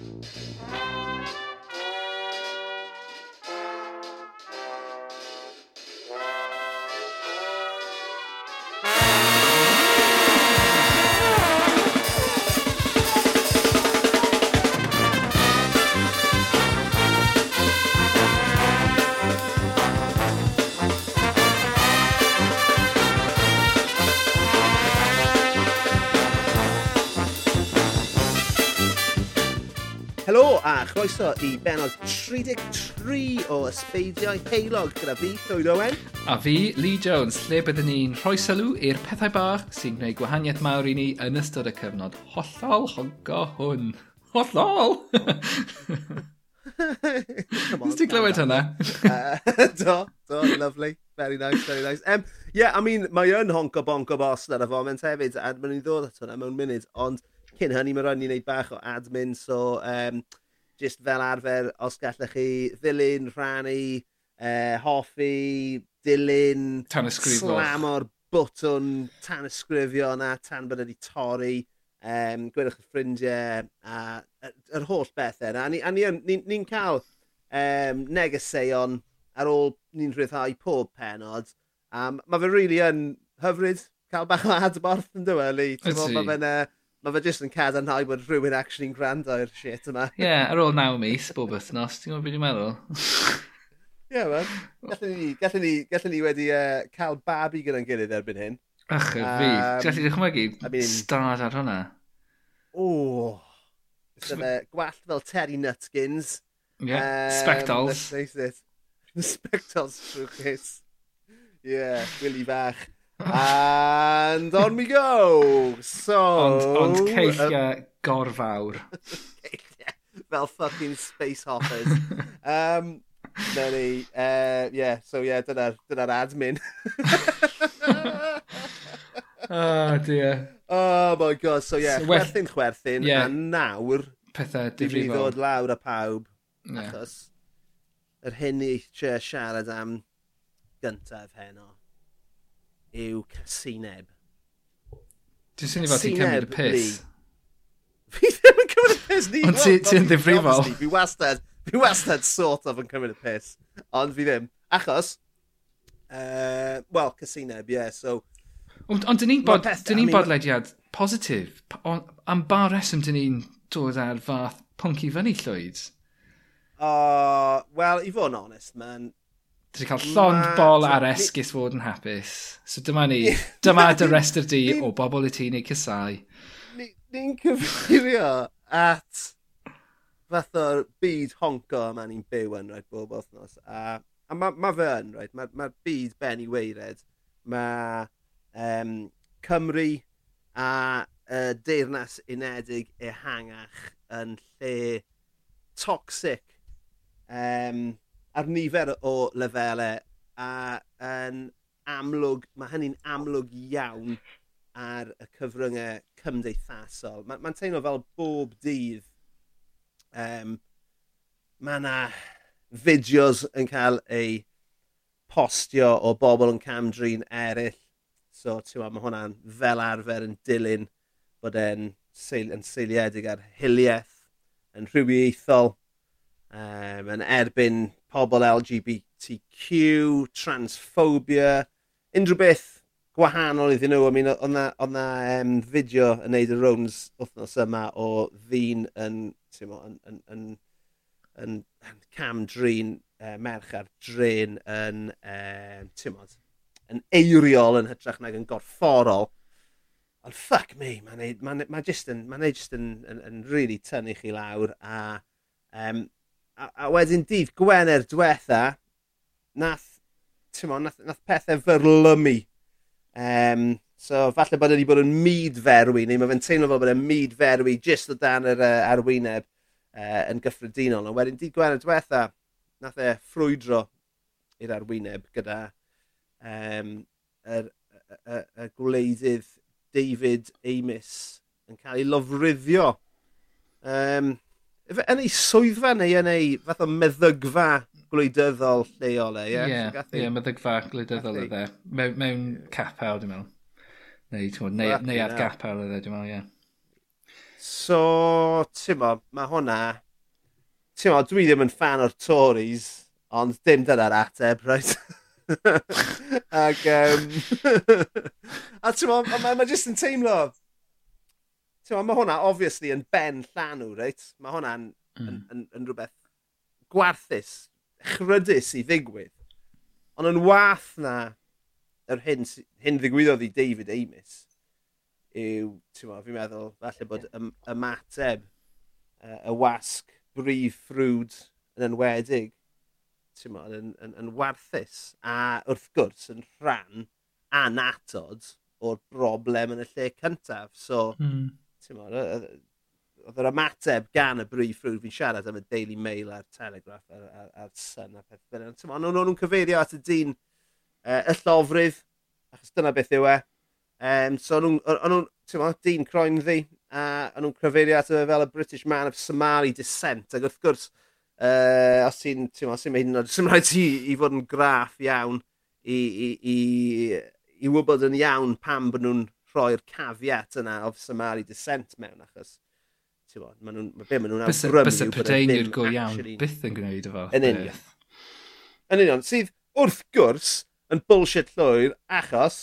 Música croeso i benod 33 o Ysbeidiau Heilog gyda fi, Llywyd Owen. A fi, Lee Jones, lle byddwn ni'n rhoi sylw i'r pethau bach sy'n gwneud gwahaniaeth mawr i ni yn ystod y cyfnod hollol hongo hwn. Hollol! Nes ti glywed hynna? uh, eh, do, do, lovely. Very nice, very nice. Um, yeah, I mean, mae yn honco bonco bos ar y foment hefyd, a mae'n i ddod at hwnna mewn munud, ond cyn hynny mae rhaid ni wneud bach o admin, so um, just fel arfer, os gallech chi ddilyn, rhannu, uh, hoffi, dilyn, slam o'r bwtwn, tan ysgrifio yna, tan bod wedi torri, um, gwedwch y ffrindiau, a yr holl bethau yna. A ni'n ni, ni, ni, ni cael um, negeseuon ar ôl ni'n rhyddhau pob penod. Um, mae fe rili really yn hyfryd cael bach o adborth yn dyweli. Mae fe'n... Uh, mae fe jyst yn cadarnhau bod rhywun actually'n gwrando i'r shit yma. Ie, yeah, ar ôl naw mis bob wythnos, ti'n gwybod beth i'n meddwl? Ie, yeah, man. Gallwn ni, gallwn ni, gallwn ni wedi uh, cael babi gyda'n gilydd erbyn hyn. Ach, y fi. Gallwn ni ddychmygu I mean, stad ar hwnna. O. Dyna gwallt fel Terry Nutkins. Yeah, um, spectals. Let's face it. The spectals showcase. Ie, yeah, Willy Bach. And on we go! So... Ond, ond ceillia um, gorfawr. Fel fucking space hoppers. um, Na ni, uh, yeah, so yeah, dyna'r dyna, admin. oh dear. Oh my god, so yeah, so, chwerthin, chwerthin, yeah. a nawr... Pethau difrifol. ddod lawr a pawb, yeah. achos yr hyn i eisiau siarad am gyntaf heno yw casineb. Dwi'n syni fod ti'n cymryd y piss. Fi ddim yn cymryd y piss ni. Ond ti'n ddifrifol. Fi wastad, fi wastad sort of yn cymryd y piss. Ond fi ddim. Achos, uh, well, casineb. Yeah, so, Ond on, dyn ni'n bod, dyn ni'n bodlediad positif. Am bar reswm dyn ni'n dod ar fath pwnc i fyny llwyd? Uh, well, i fod yn honest, man, Dwi wedi cael llond Ma, bol ar esgus fod yn hapus. So dyma ni. Dyma dy rest di o bobl y ti'n ei cysau. Ni'n cyfeirio at fath o'r byd honco yma ni'n byw yn rhaid bob othnos. A, a mae ma fe yn rhaid. Mae'r ma byd Benny Weired. Mae um, Cymru a uh, Deyrnas Unedig ehangach yn lle toxic um, ar nifer o lefelau a yn amlwg, mae hynny'n amlwg iawn ar y cyfryngau cymdeithasol. Mae'n ma, teimlo fel bob dydd um, mae yna fideos yn cael ei postio o bobl yn camdrin eraill. So, ti'n mae hwnna'n fel arfer yn dilyn bod e'n seil, yn seiliedig ar hiliaeth, yn rhywiaethol, um, yn erbyn pobl LGBTQ, transphobia, unrhyw beth gwahanol iddyn nhw. I mean, oedd na, na um, fideo yn neud y rounds wythnos yma o ddyn yn, mo, yn, yn, yn, yn, yn cam drin, uh, merch ar drin yn, um, mod, yn eiriol yn hytrach nag yn gorfforol. Ond fuck me, mae'n ma, n, ma, ma, n, ma, ma, just yn, ma just yn, yn, yn really tynnu chi lawr a um, a wedyn dydd Gwener diwetha, nath, on, nath, nath pethau fyrlymu. Um, so falle bod e wedi bod yn myd ferwi, neu mae fe'n teimlo fel bod e'n myd ferwi jyst o dan yr uh, arwyneb uh, yn gyffredinol. Ond wedyn dydd Gwener diwetha, nath e ffrwydro i'r arwyneb gyda um, y, y, y, gwleidydd David Amis yn cael ei lofruddio. Um, Ife yn ei swyddfa neu yn ei fath o meddygfa gwleidyddol lleol e, ie? Ie, ie, meddygfa gwleidyddol e. Mewn, mewn capel, dwi'n meddwl. Neu, twod, neu, well, neu ar gapel e, dwi'n meddwl, ie. So, ti'n mo, mae hwnna... Ti'n mo, dwi ddim yn fan o'r Tories, ond dim dyna'r ateb, right? Ac, um, a ti'n mo, mae ma jyst yn teimlo, Tewa, mae hwnna obviously yn ben llanw, reit? Mae hwnna'n mm. yn, yn, yn, rhywbeth gwarthus, chrydus i ddigwydd. Ond yn wath na yr hyn, hyn ddigwyddodd i David Amis yw, ti'n fi'n meddwl, falle bod y, y mateb, y wasg, brif ffrwd yn enwedig, ti'n yn, yn, yn, yn warthus a wrth gwrs yn rhan anatod o'r broblem yn y lle cyntaf. So, mm oedd yr ymateb gan y brif ffrwd fi'n siarad am y Daily Mail a'r Telegraph a'r, ar, ar Sun a peth fel yna. Ond nhw'n cyfeirio at y dyn uh, y llofrydd, achos dyna beth yw e. Um, so o'n nhw'n, dyn croen ddi, a o'n nhw'n cyfeirio at y fel y British man of Somali descent. Ac wrth gwrs, uh, os ti'n, ti'n os ti'n mynd, os ti'n rhaid ti i fod yn graff iawn i, i, i, i wybod yn iawn pam bod nhw'n rhoi'r caveat yna of Somali descent mewn achos ti'n bod, maen nhw'n ma nhw awgrymu. bys y Prydeinio'r go iawn byth yn gwneud efo. Yn union. Yn union, sydd wrth gwrs yn bullshit llwyr achos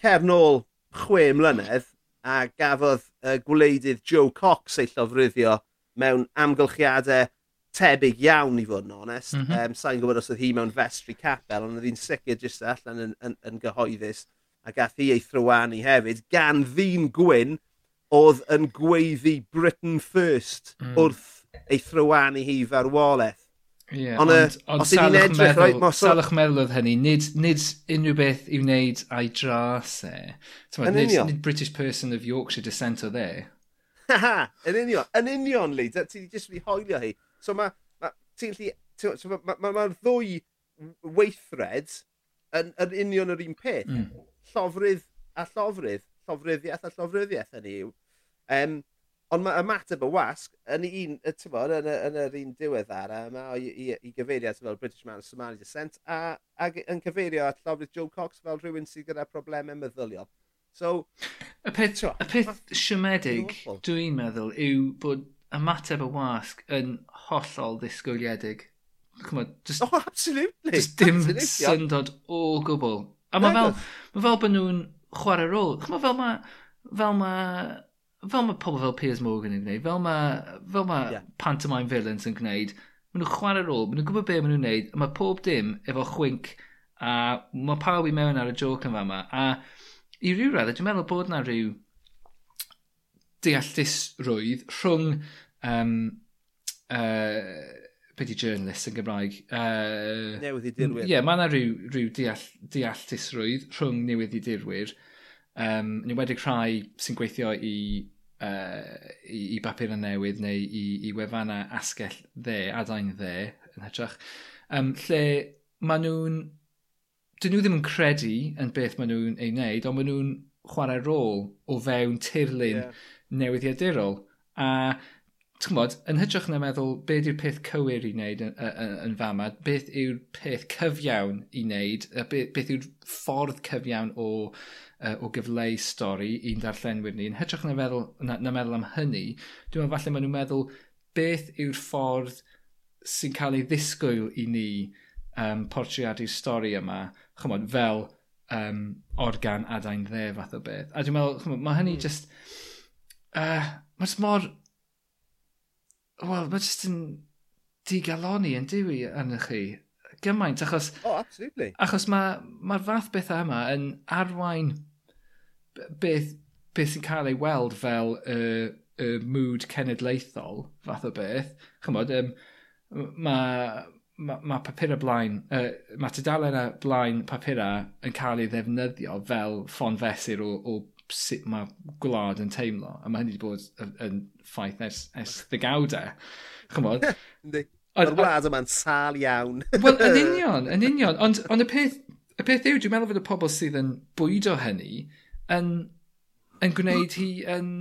cefn ôl chwe mlynedd a gafodd y gwleidydd Joe Cox ei llofruddio mewn amgylchiadau tebyg iawn i fod yn onest. Mm -hmm. um, Sa'n gwybod os oedd hi mewn vestry capel, ond oedd hi'n sicr jyst e allan yn, yn, yn gyhoeddus a gath hi ei thrywanu hefyd, gan ddyn gwyn oedd yn gweiddi Britain First mm. wrth ei thrywanu hi farwolaeth. Yeah, ond on os ydyn edrych... Meddwl, right, salwch meddwl oedd hynny, nid, nid unrhyw beth i'w wneud a'i dras e. Nid, nid British person of Yorkshire descent o dde. yn union, yn union, Lee. Ti wedi jyst wedi hoelio hi. So mae... Ma, Ti'n lli... Mae'r ma, ma, ma ddwy weithred yn, yn union yr un peth. Mm llofrydd a llofrydd, llofryddiaeth a llofryddiaeth hynny yw. Um, ond mae ymateb y wasg yn un, bod, yn, yn yr un diweddar, um, i, i, i gyfeirio at fel British Man of Somali Descent, a, a yn cyfeirio at llofrydd Joe Cox fel rhywun sydd gyda problemau meddyliol. So, y peth, y peth siomedig dwi'n meddwl yw bod ymateb y wasg yn hollol ddisgwyliedig. Come on, just, oh, absolutely. Just dim absolutely. syndod o gwbl A mae fel, ma fel bod nhw'n chwarae rôl. Mae fel mae... fel ma, fel mae pobl fel Piers Morgan yn gwneud, fel mae fel ma yeah. pantomime villains yn gwneud, maen nhw'n chwarae rôl, maen nhw'n gwybod be maen nhw'n gwneud, a mae pob dim efo chwink, a mae pawb i mewn ar y joc yn fama, a i ryw radd, dwi'n meddwl bod na rhyw deallusrwydd rhwng um, uh, be di journalist yn Gymraeg? Uh, newydd i dirwyr. Ie, yeah, mae yna rhyw, rhyw deall, dealltusrwydd rhwng newydd i dirwyr. Um, ni wedi rhai sy'n gweithio i, uh, i, i bapur yn newydd neu i, i wefannau asgell dde, adain dde, yn hytrach. Um, lle maen nhw'n... Dyn nhw ddim yn credu yn beth maen nhw'n ei wneud, ond maen nhw'n chwarae rôl o fewn tirlun yeah. newyddiadurol. A t'mod, yn hytrach na meddwl beth yw'r peth cywir i wneud yn yn, yn fama beth yw'r peth cyfiawn i wneud a be' beth yw'r ffordd cyfiawn o uh, o gyfleu stori i'n darllenwyr ni yn hytrach na feddwl na na meddwl am hynny dwi'n meddwl falle maen nhw'n meddwl beth yw'r ffordd sy'n cael ei ddisgwyl i ni um, portreadu'r stori yma chymod, fel um, organ adain dde fath o beth a dwi'n meddwl, chymod, mae hynny mm. just... Uh, mae'n mor Wel, mae jyst yn digaloni yn diwy yn chi. Gymaint, achos... Oh, absolutely. Achos mae'r ma fath beth yma yn arwain beth, beth sy'n cael ei weld fel y uh, uh, mood cenedlaethol fath o beth. Chymod, um, mae ma, ma papura blaen, uh, mae tudalen blaen papura yn cael ei ddefnyddio fel ffon fesur o, o sut mae gwlad yn teimlo. A mae hynny wedi bod yn, yn ffaith ers, ers ddegawdau. Chymod? Mae'r wlad yma'n sal iawn. Wel, yn union, yn union. Ond, ond y, peth, y peth yw, dwi'n meddwl fod y pobl sydd yn bwydo hynny yn, yn gwneud hi yn,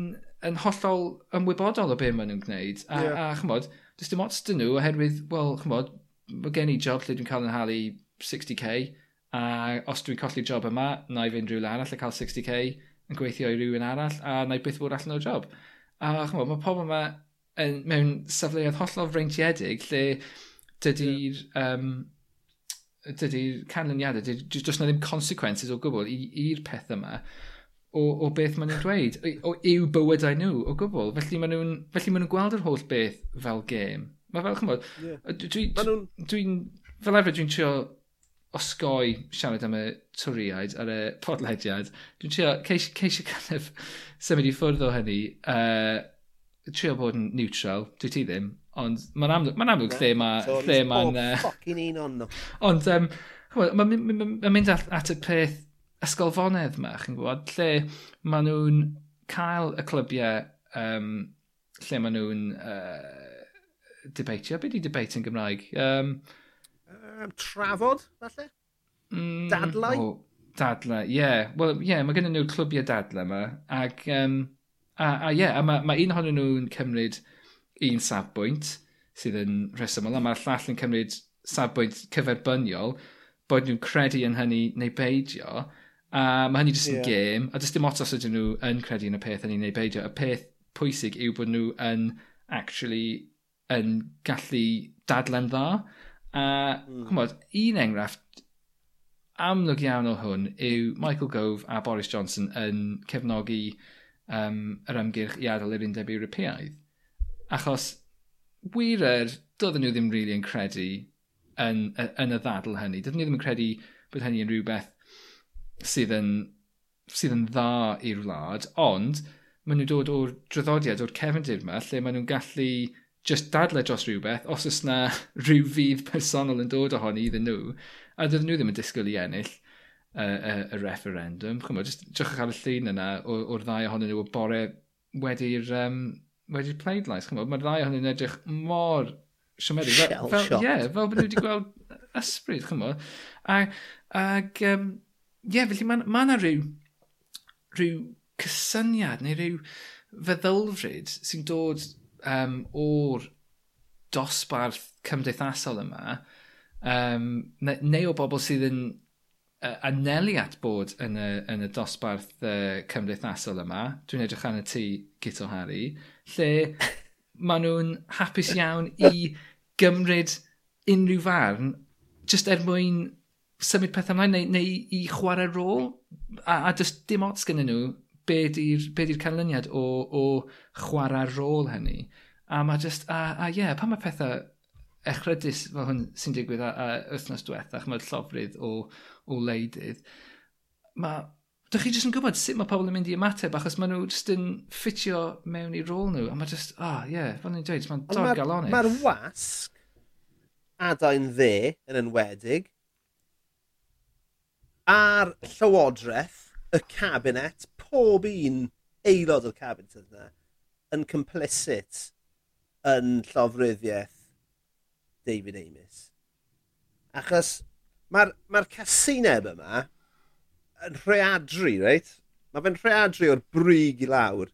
yn hollol ymwybodol o be maen nhw'n gwneud. A, yeah. a chymod, does dim ots dyn nhw oherwydd, wel, chymod, mae gen i job lle dwi'n cael yn halu 60k, a os dwi'n colli job yma, na i fynd rhywle arall a cael 60k, yn gweithio i rywun arall a neu byth fod allan o'r job. A chymod, mae pobl yma yn, mewn safleoedd hollol freintiedig lle dydy'r yeah. um, dydy'r canlyniadau, dydy, does na ddim consequences o gwbl i'r peth yma o, o beth maen nhw'n dweud, o, o yw bywydau nhw o gwbl. Felly maen nhw'n ma nhw gweld yr holl beth fel gêm. Mae fel, chymod, yeah. dwi'n... Dwi, dwi, dwi, fel efo dwi'n trio osgoi siarad am y twriaid ar y podlediad, dwi'n trio ceisio, ceisio kind of symud i ffwrdd o hynny. Uh, trio bod yn neutral, dwi ti ddim, ond mae'n amlwg, ma amlwg lle mae... So, lle mae'n... Oh, ffocin un on nhw. Ond, um, mae'n mynd at, at y peth ysgolfonedd yma, chi'n gwybod, lle maen nhw'n cael y clybiau um, lle maen nhw'n uh, debeitio. Be di debate yn Gymraeg? Um, um, trafod, falle? Mm, dadlau? Oh, dadlau, ie. Yeah. Wel, ie, yeah, mae gennym nhw clwbiau dadlau yma. Ac, um, a, a ie, yeah, a mae, ma un ohonyn nhw'n cymryd un safbwynt sydd yn rhesymol, a mae'r llall yn cymryd safbwynt cyferbyniol, bod nhw'n credu yn hynny neu beidio, a mae hynny jyst yn yeah. gêm, a jyst dim ots os ydyn nhw yn credu yn y peth hynny neu beidio. Y peth pwysig yw bod nhw yn actually yn gallu dadlen dda. A mm. chymod, un enghraifft amlwg iawn o hwn yw Michael Gove a Boris Johnson yn cefnogi um, yr ymgyrch i adael yr undeb Ewropeaidd. Achos wirer, doedden nhw ddim really yn credu yn, yn y ddadl hynny. Doedden nhw ddim yn credu bod hynny yn rhywbeth sydd yn, sydd yn dda i'r wlad, ond maen nhw dod o'r draddodiad, o'r cefndir yma, lle maen nhw'n gallu just dadle dros rhywbeth, os oes na rhyw fydd personol yn dod ohoni iddyn nhw, a dydyn nhw ddim yn disgwyl i ennill y, y, y referendum. Chwmw, just drwych ar y llun yna o'r ddau ohonyn nhw o bore wedi'r um, wedi pleidlais. Chwmw, mae'r ddau ohonyn nhw'n edrych mor siomedig. Shell fel, shot. Ie, yeah, fel bod nhw wedi gweld ysbryd, chwmw. Ag, ag um, yeah, felly mae ma yna rhyw, rhyw cysyniad neu rhyw feddylfryd sy'n dod um, o'r dosbarth cymdeithasol yma, um, neu, neu o bobl sydd yn uh, anelu at bod yn y, yn y dosbarth uh, cymdeithasol yma, dwi'n edrych arno ti, Gito Harry, lle maen nhw'n hapus iawn i gymryd unrhyw farn just er mwyn symud pethau ymlaen neu, neu i chwarae rôl a, a does dim ots gyda nhw be di'r di canlyniad o, o chwarae rôl hynny. A mae just, a, a ie, yeah, pan mae pethau echrydus fel hwn sy'n digwydd a, a wythnos diwethaf, mae'r llofrydd o, o leidydd, mae Dych chi jyst yn gwybod sut mae pobl yn mynd i ymateb achos maen nhw jyst yn ffitio mewn i rôl nhw a mae jyst, ah, oh, ie, yeah, fel ni'n dweud, mae'n dod galonus. Mae'r wasg adain dde yn enwedig a'r Llywodraeth, y Cabinet, pob un aelod o'r cabinet yna yn complicit yn llofryddiaeth David Amos. Achos mae'r ma, r, ma r casineb yma yn rheadru, reit? Mae fe'n rheadru o'r brig i lawr.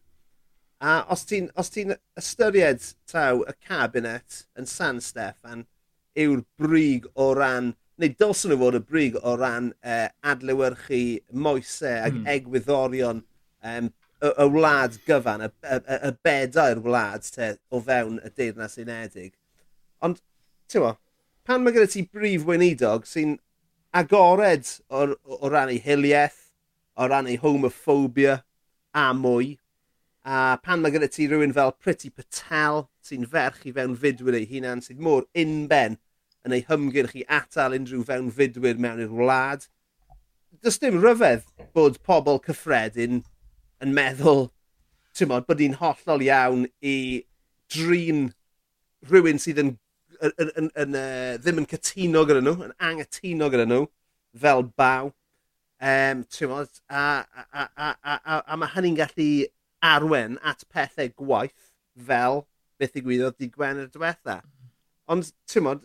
A os ti'n ti ystyried taw y cabinet yn San Steffan yw'r brig o ran neu dylsyn nhw fod y brig o ran uh, adlewyrchu moesau ac mm. egwyddorion um, y, y wlad gyfan, y, y, y bedau'r wlad te, o fewn y deyrnas unedig. Ond, ti'n mo, pan mae gyda ti brif weinidog sy'n agored o, o ran ei hiliaeth, o ran ei homophobia a mwy, a pan mae gyda ti rhywun fel Pretty Patel sy'n ferch i fewn fudwyr ei hunan sydd mor unben yn ei hymgyrch i atal unrhyw fewn fewnfudwyr mewn i'r wlad. Does dim ryfedd bod pobl cyffredin yn meddwl mod, bod hi'n hollol iawn i drin rhywun sydd yn, yn, yn, yn, yn uh, ddim yn cytuno gyda nhw, yn angytuno gyda nhw, fel baw. Um, mod, a, a, a, a, a, a, a mae hynny'n gallu arwen at pethau gwaith fel beth i ddigwyddodd di Gwener diwetha. Ond, ti'n modd,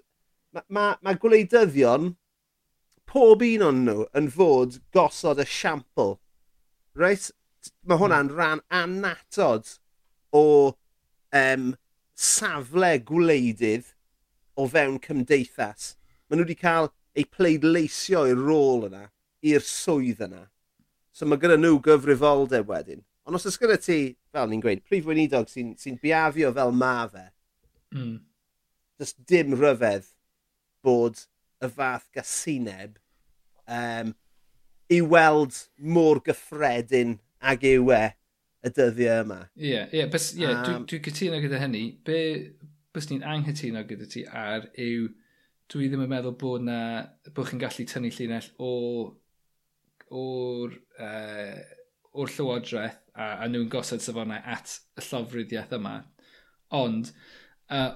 mae ma, ma gwleidyddion, pob un o'n nhw yn fod gosod y siampl. Reit? Mae hwnna'n hmm. rhan anatod o um, safle gwleidydd o fewn cymdeithas. Maen nhw wedi cael eu pleidleisio i'r rôl yna, i'r swydd yna. So mae gyda nhw gyfrifoldeb wedyn. Ond os oes gyda ti, fel ni'n gweud, prif weinidog sy'n sy, biafio fel ma fe, mm. just dim ryfedd bod y fath gasineb um, i weld mor gyffredin ag yw e y dyddiau yma. Ie, yeah, yeah, bys, yeah, um, dwi'n dwi cytuno gyda hynny. Be bys ni'n anghytuno gyda ti ar yw dwi ddim yn meddwl bod na bod chi'n gallu tynnu llinell o o'r uh, o'r llywodraeth a, a nhw'n gosod safonau at y llofruddiaeth yma. Ond uh,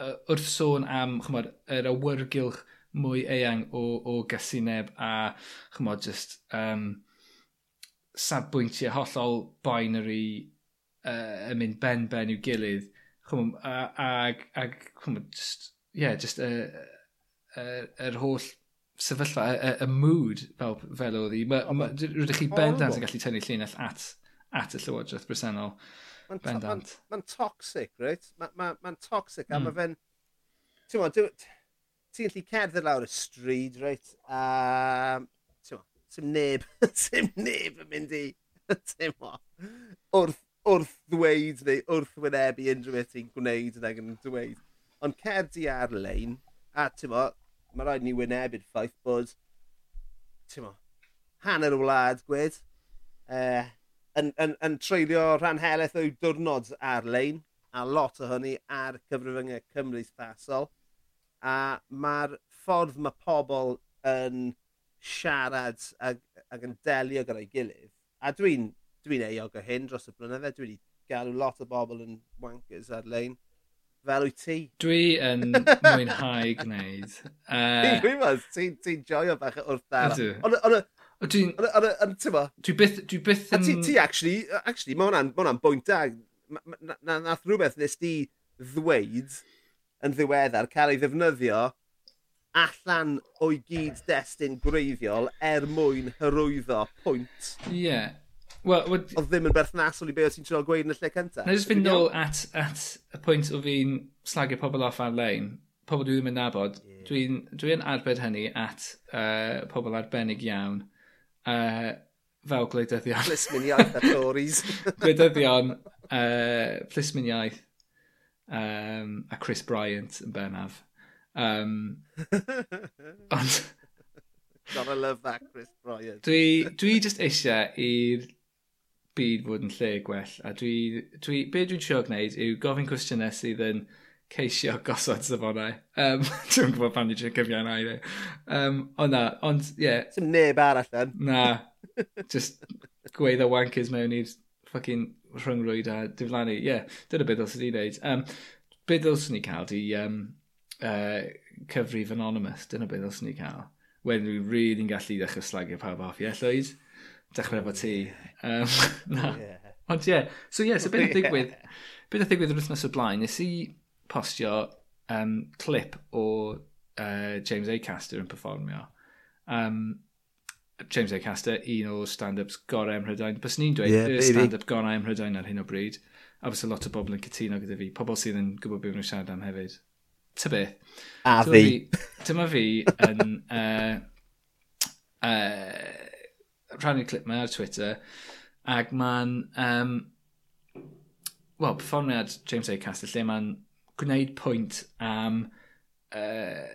uh, wrth sôn am chymod, yr awyrgylch mwy eang o, o gysineb a chymod, just um, sadbwyntiau hollol binary uh, yn mynd ben-ben i'w gilydd. Chymod, a, ag, ag chymod, just, yeah, just yr uh, uh, holl sefyllfa, y, y mood fel, fel oedd hi. Rydych chi bendant yn gallu tynnu llinell at, at y llywodraeth bresennol. Mae'n to ma ma toxic, right? Hmm. Mae'n ma, ma toxic, mm. a mae fe'n... Ti'n mo, ti'n gallu cerdded lawr y stryd, right? A... Ti'n mo, ti'n neb, ti'n neb yn mynd i... Ti'n mo, wrth, wrth ddweud neu wrth wynebu unrhyw beth ti'n gwneud nag yn dweud. Ond cerdi ar-lein, a ti'n mo, mae rhaid ni wynebu'r ffaith bod, ti'n mo, hanner y wlad gwed, uh, yn, yn, yn treulio rhan heleth o'i diwrnod ar-lein, a lot o hynny ar cyfrifyngau Cymru stasol. A mae'r ffordd mae pobl yn siarad ag, ag yn delio gyda'i gilydd. A dwi'n dwi eog o hyn dros y blynyddoedd. Dwi wedi galw lot o bobl yn wankers ar-lein. Fel wyt ti? Dwi yn mwynhau gwneud. Uh... Dwi'n gwybod, ti'n ti joio bach wrth dara. Ond Dwi'n... Dwi byth... Dwi byth yn... Ti, ti actually, actually, mae hwnna'n ma bwynt da. Na, na, nath rhywbeth nes di ddweud yn ddiweddar cael ei ddefnyddio allan o'i gyd destun gwreiddiol er mwyn hyrwyddo pwynt. Ie. Yeah. Well, wad... Oedd ddim yn berthnasol i be o ti'n trio gweud yn y lle cyntaf. Na jyst fynd nôl at, at y pwynt o fi'n slagio pobl off ar-lein, pobl dwi ddim yn nabod, yeah. dwi'n dwi, arbed hynny at uh, pobl arbennig iawn uh, fel gwleidyddion. Plismyn iaith a Tories. gwleidyddion, uh, plisminiaeth um, a Chris Bryant yn bennaf. Um, ond... Gotta love that Chris Bryant. dwi, dwi just eisiau i'r byd fod yn lle gwell. A dwi, dwi, be dwi'n trio gwneud yw gofyn cwestiynau sydd yn ceisio gosod safonau. Um, Dwi'n gwybod pan ni'n gyfio yna i ni. Um, ond na, ond ie. Yeah. Sim neb arall then. Na, just gweud o wankers mewn i'r ffucking rhyngrwyd a diflannu. Ie, yeah, dyna beth os ydi'n neud. Um, beth os ni cael di um, uh, cyfrif anonymous, dyna beth os ni cael. Wedyn dwi'n rili'n really gallu ddechrau slagio pawb off. Ie, yeah, Llywyd, dechrau efo ti. Um, na. Yeah. Ond ie, yeah. so ie, yeah, so beth o digwydd? beth o digwydd yr wythnos o blaen, nes i postio um, clip o uh, James Acaster yn performio. Um, James Acaster, un o stand-ups gorau ym Mhrydain. Bys ni'n dweud yeah, y stand-up gorau ym Mhrydain ar hyn o bryd. A bys lot o bobl yn cytuno gyda fi. Pobl sydd yn gwybod beth nhw'n siarad am hefyd. Ta beth. A dyma fi. Dyma fi yn... Uh, uh, rhannu'r clip mae ar Twitter. Ac mae'n... Um, Wel, performiad James Acaster, lle mae'n gwneud pwynt am uh,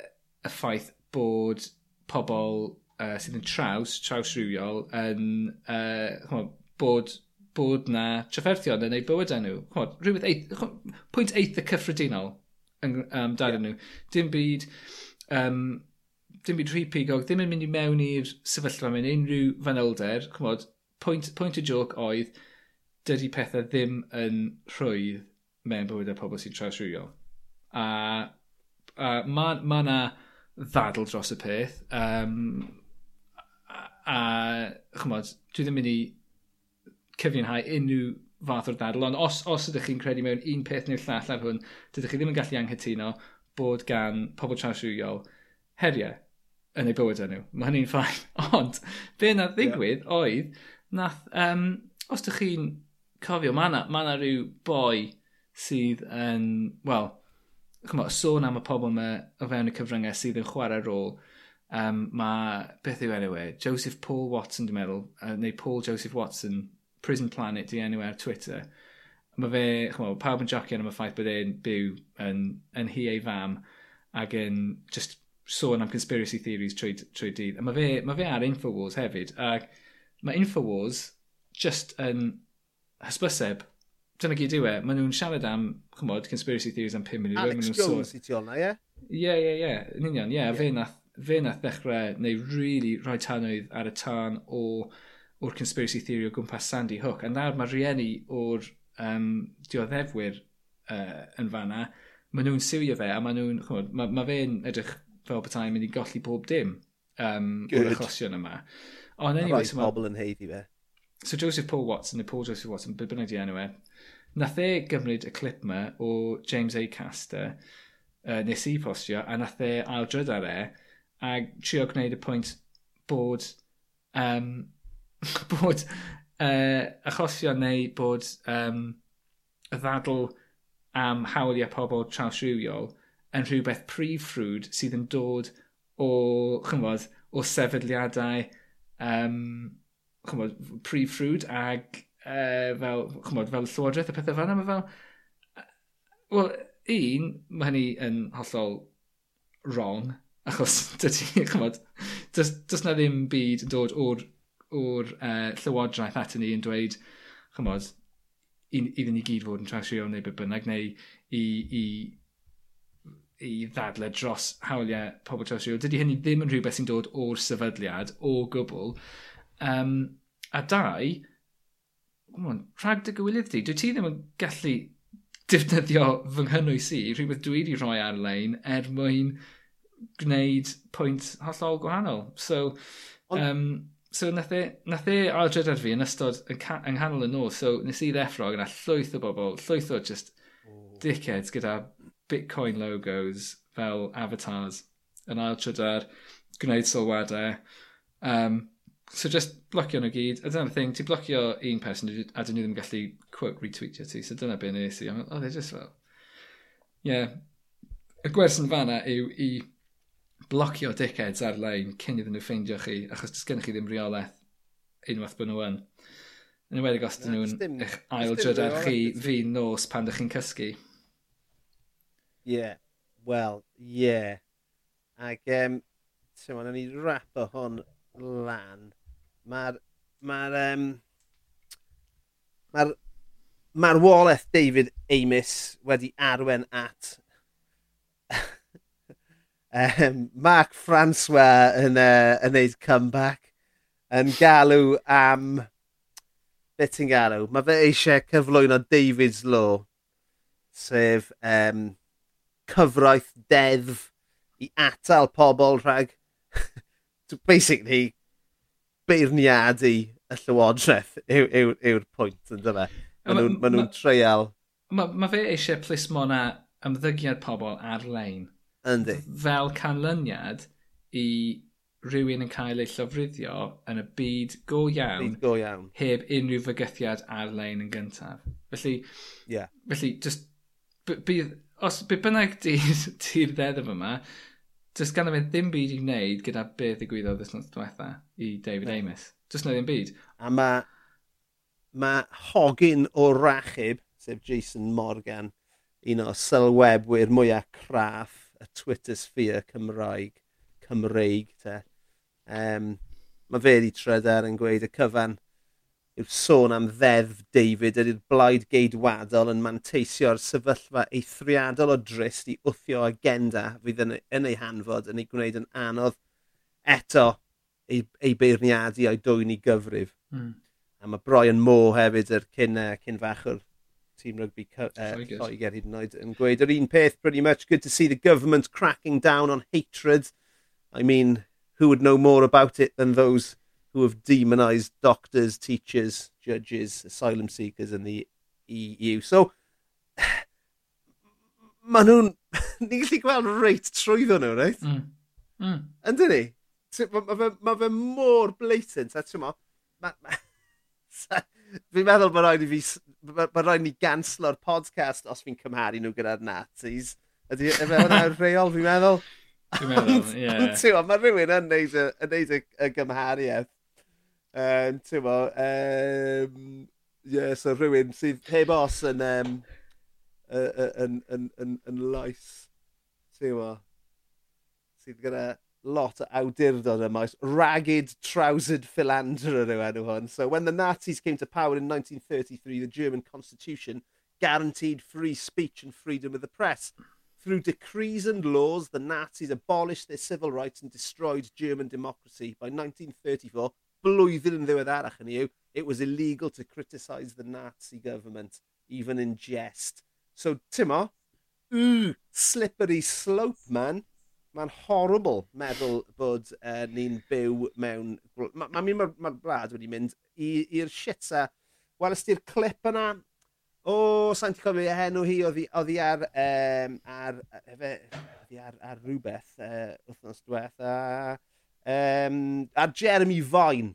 y ffaith bod pobl uh, sydd yn traws, trawsrywiol, yn, uh, chmod, bod, bod na trafferthion yn eu bywydau nhw. Chmod, rhywbeth eith, chmod, pwynt eitha cyffredinol yn, um, dal yeah. nhw. Dim byd, um, dim byd rhy pigog, ddim yn mynd i mewn i'r sefyllfa mewn unrhyw fanylder. Chmod, pwynt, pwynt y joc oedd, dydy pethau ddim yn rhwydd mewn bywydau pobl sy'n trawsrhywiol. A, a mae ma yna ddadl dros y peth. Um, a, a chymod, dwi ddim mynd i cyfiawnhau unrhyw fath o'r ddadl, ond os, os ydych chi'n credu mewn un peth neu'r llall ar hwn, dydych chi ddim yn gallu anghytuno bod gan pobl trawsrhywiol heriau yn eu bywydau nhw. Mae hynny'n ffain. Ond, be na ddigwydd yeah. oedd, nath, um, os ydych chi'n cofio, mae yna ma rhyw boi sydd yn, wel, chymod, sôn am y pobl yma o fewn y cyfryngau sydd yn chwarae rôl. Um, mae, beth yw enw e, Joseph Paul Watson, dwi'n meddwl, uh, neu Paul Joseph Watson, Prison Planet, di enw e ar Twitter. Mae fe, chymod, pawb yn jocio am y ffaith bod e'n byw yn, yn hi ei fam ac yn just sôn am conspiracy theories trwy, trwy dydd. A mae fe, ma fe ar Infowars hefyd, ac mae Infowars just yn hysbyseb dyna gyd yw e. Maen nhw'n siarad am, chymod, conspiracy theories am 5 munud. Alex Jones i ti olna, ie? Ie, ie, ie. Yn union, ie. Yeah. Fe nath, fe nath ddechrau neu really rhoi tanwydd ar y tân o o'r conspiracy theory o gwmpas Sandy Hook. A nawr mae rhieni o'r um, dioddefwyr uh, yn fanna, maen nhw'n siwio fe a maen nhw'n, chymod, mae ma fe'n edrych fel bethau'n mynd i golli bob dim um, o'r achosion yma. Ond anyway, a rai pobl yn heiddi fe. So Joseph Paul Watson, neu Paul Joseph Watson, be bynnag di enw e, nath e gymryd y clip ma o James A. Caster, uh, nes i postio, a nath e aildryd ar e, a trio gwneud y pwynt bod, um, bod uh, achosion neu bod um, y ddadl am hawliau pobl trawsrhywiol yn rhywbeth prif ffrwd sydd yn dod o, chymod, o sefydliadau um, chymod, prif ffrwd ag uh, fel, chymod, fel llywodraeth a pethau fanna, mae fel... Wel, un, mae hynny yn hollol wrong, achos dydy, chymod, does, does na ddim byd yn dod o'r, or, uh, llywodraeth at ni yn dweud, chymod, iddyn ni gyd fod yn trasio neu beth bynnag, neu i, i, i ddadle dros hawliau pobl trasio. Dydy hynny ddim yn rhywbeth sy'n dod o'r sefydliad o gwbl. Um, a dau, on, rhag dy gywilydd di, dwi ti ddim yn gallu defnyddio fy nghynnwys i rhywbeth dwi wedi rhoi ar-lein er mwyn gwneud pwynt hollol gwahanol. So, um, so nath e, nath e aldred ar fi yn ystod yng nghanol y nos, so nes i ddeffro gyda llwyth o bobl, llwyth o just dickheads gyda Bitcoin logos fel avatars yn ail trydar, gwneud sylwadau. Um, So just blocio nhw gyd. A dyna'r thing, ti'n blocio un person a dyn nhw ddim gallu quote retweetio ti. So dyna beth nes i. Oh, they're just fel... Yeah. Y gwers yn fanna yw i blocio dickheads ar-lein cyn iddyn nhw ffeindio chi, achos dys gennych chi ddim reolaeth unwaith bod nhw yn. Yn ymwedig os dyn nhw'n eich ail drydar chi fi nos pan ydych chi'n cysgu. Yeah. Wel, yeah. Ac, um, ti'n o'n ni rap o hwn lan, mae'r mae'r um, mae'r marwolaeth David Amis wedi arwen at um, Mark Francois yn, uh, yn neud comeback yn galw am beth ti'n galw? Mae fe eisiau cyflwyno David's Law sef um, cyfraith deddf i atal pobl rhag basically, beirniadu y llywodraeth yw'r yw, yw, yw pwynt yn dyma. Maen nhw'n ma, ma, ma treial. Mae ma fe eisiau plismo na ymddygiad pobl ar-lein. Yndi. Fel canlyniad i rhywun yn cael ei llofruddio yn y byd go iawn, byd go iawn. heb unrhyw fygythiad ar-lein yn gyntaf. Felly, yeah. felly just, bydd, os bydd bynnag ti'r ddeddf yma, does gan mynd ddim byd i wneud gyda beth y ddigwyddodd wythnos diwetha i David no. Amos. Does na ddim byd. A mae ma hogyn o rachub, sef Jason Morgan, un o sylwebwyr mwyaf craff y Twitter sphere Cymraeg, Cymreig te. Um, mae fe wedi trydar yn gweud y cyfan yw sôn am ddeddf David ydy'r blaid geidwadol yn manteisio'r sefyllfa eithriadol o drist i wthio agenda fydd yn, e-, yn ei hanfod yn ei gwneud yn anodd eto ei, ei beirniadu a'i i gyfrif. Mm. A mae Brian Moore hefyd yr cyn, uh, cyn fachwr tîm rygbi Lloegr hyd yn oed yn gweud yr un peth pretty much good to see the government cracking down on hatred. I mean, who would know more about it than those who have demonized doctors, teachers, judges, asylum seekers in the EU. So, maen nhw'n... ni'n gallu gweld reit trwyddo nhw, reit? Mm. Mm. Yn dyn ni? Mae fe, ma fe mor blatant, a ti'n mo, ma, ma, fi'n meddwl bod rhaid i fi, mae rhaid ni ganslo'r podcast os fi'n cymharu nhw gyda'r Nazis. Ydy, efe hwnna'n reol, fi'n meddwl? Dwi'n meddwl, ie. Mae rhywun yn neud y, yn y, y gymhariaeth Um, ti'n mo, um, yeah, so rhywun sydd heb os yn, um, yn, yn, yn, yn, lais. ti'n mo, sydd gyda lot o awdurdod yma, ragged trousered philanderer yw enw hwn. So when the Nazis came to power in 1933, the German constitution guaranteed free speech and freedom of the press. Through decrees and laws, the Nazis abolished their civil rights and destroyed German democracy. By 1934, blwyddyn yn ddiweddarach yn yw, it was illegal to criticise the Nazi government, even in jest. So, Timo, mm, slippery slope, man. Mae'n horrible meddwl bod uh, ni'n byw mewn... Mae'n ma, ma, ma, gwlad wedi mynd i'r shit a... Wel, ysdi'r clip yna O, oh, sa'n ti'n cofio henw hi, oedd hi ar, um, ar, efe, ar, ar rhywbeth uh, wythnos diwetha. Uh, Um, a Jeremy Vine.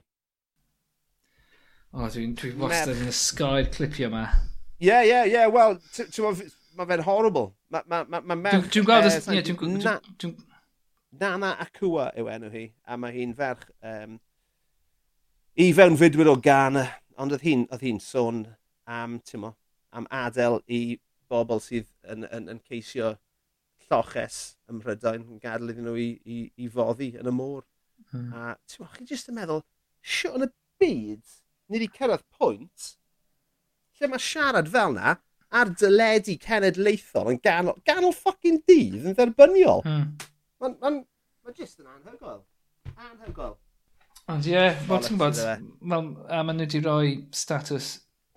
O, oh, dwi'n dwi wastad yn ysgoi'r clipio yma. Ie, yeah, ie, yeah, ie. Yeah. Wel, mae fe'n horrible. Mae ma, ma, ma merch... Dwi'n gweld... E, ie, dwi'n... Dwi Nana Akua yw enw hi, a mae hi'n ferch um, i fewn fydwyr o Ghana, ond oedd hi'n hi sôn am, ti'n mo, am adael i bobl sydd yn, yn, yn ceisio lloches ym Mhrydain yn gadael iddyn nhw i, i, i foddi yn y môr. Mm. A ti'n mwyn, chi jyst yn meddwl, sio yn y byd, ni wedi cyrraedd pwynt lle mae siarad fel na ar dyledu cenedlaethol yn ganol, ganol ffocin dydd yn dderbyniol. Mm. Mae'n ma, ma, jyst yn anhygoel. Anhygoel. Ond ie, yeah, fel ti'n bod, a maen nhw wedi rhoi status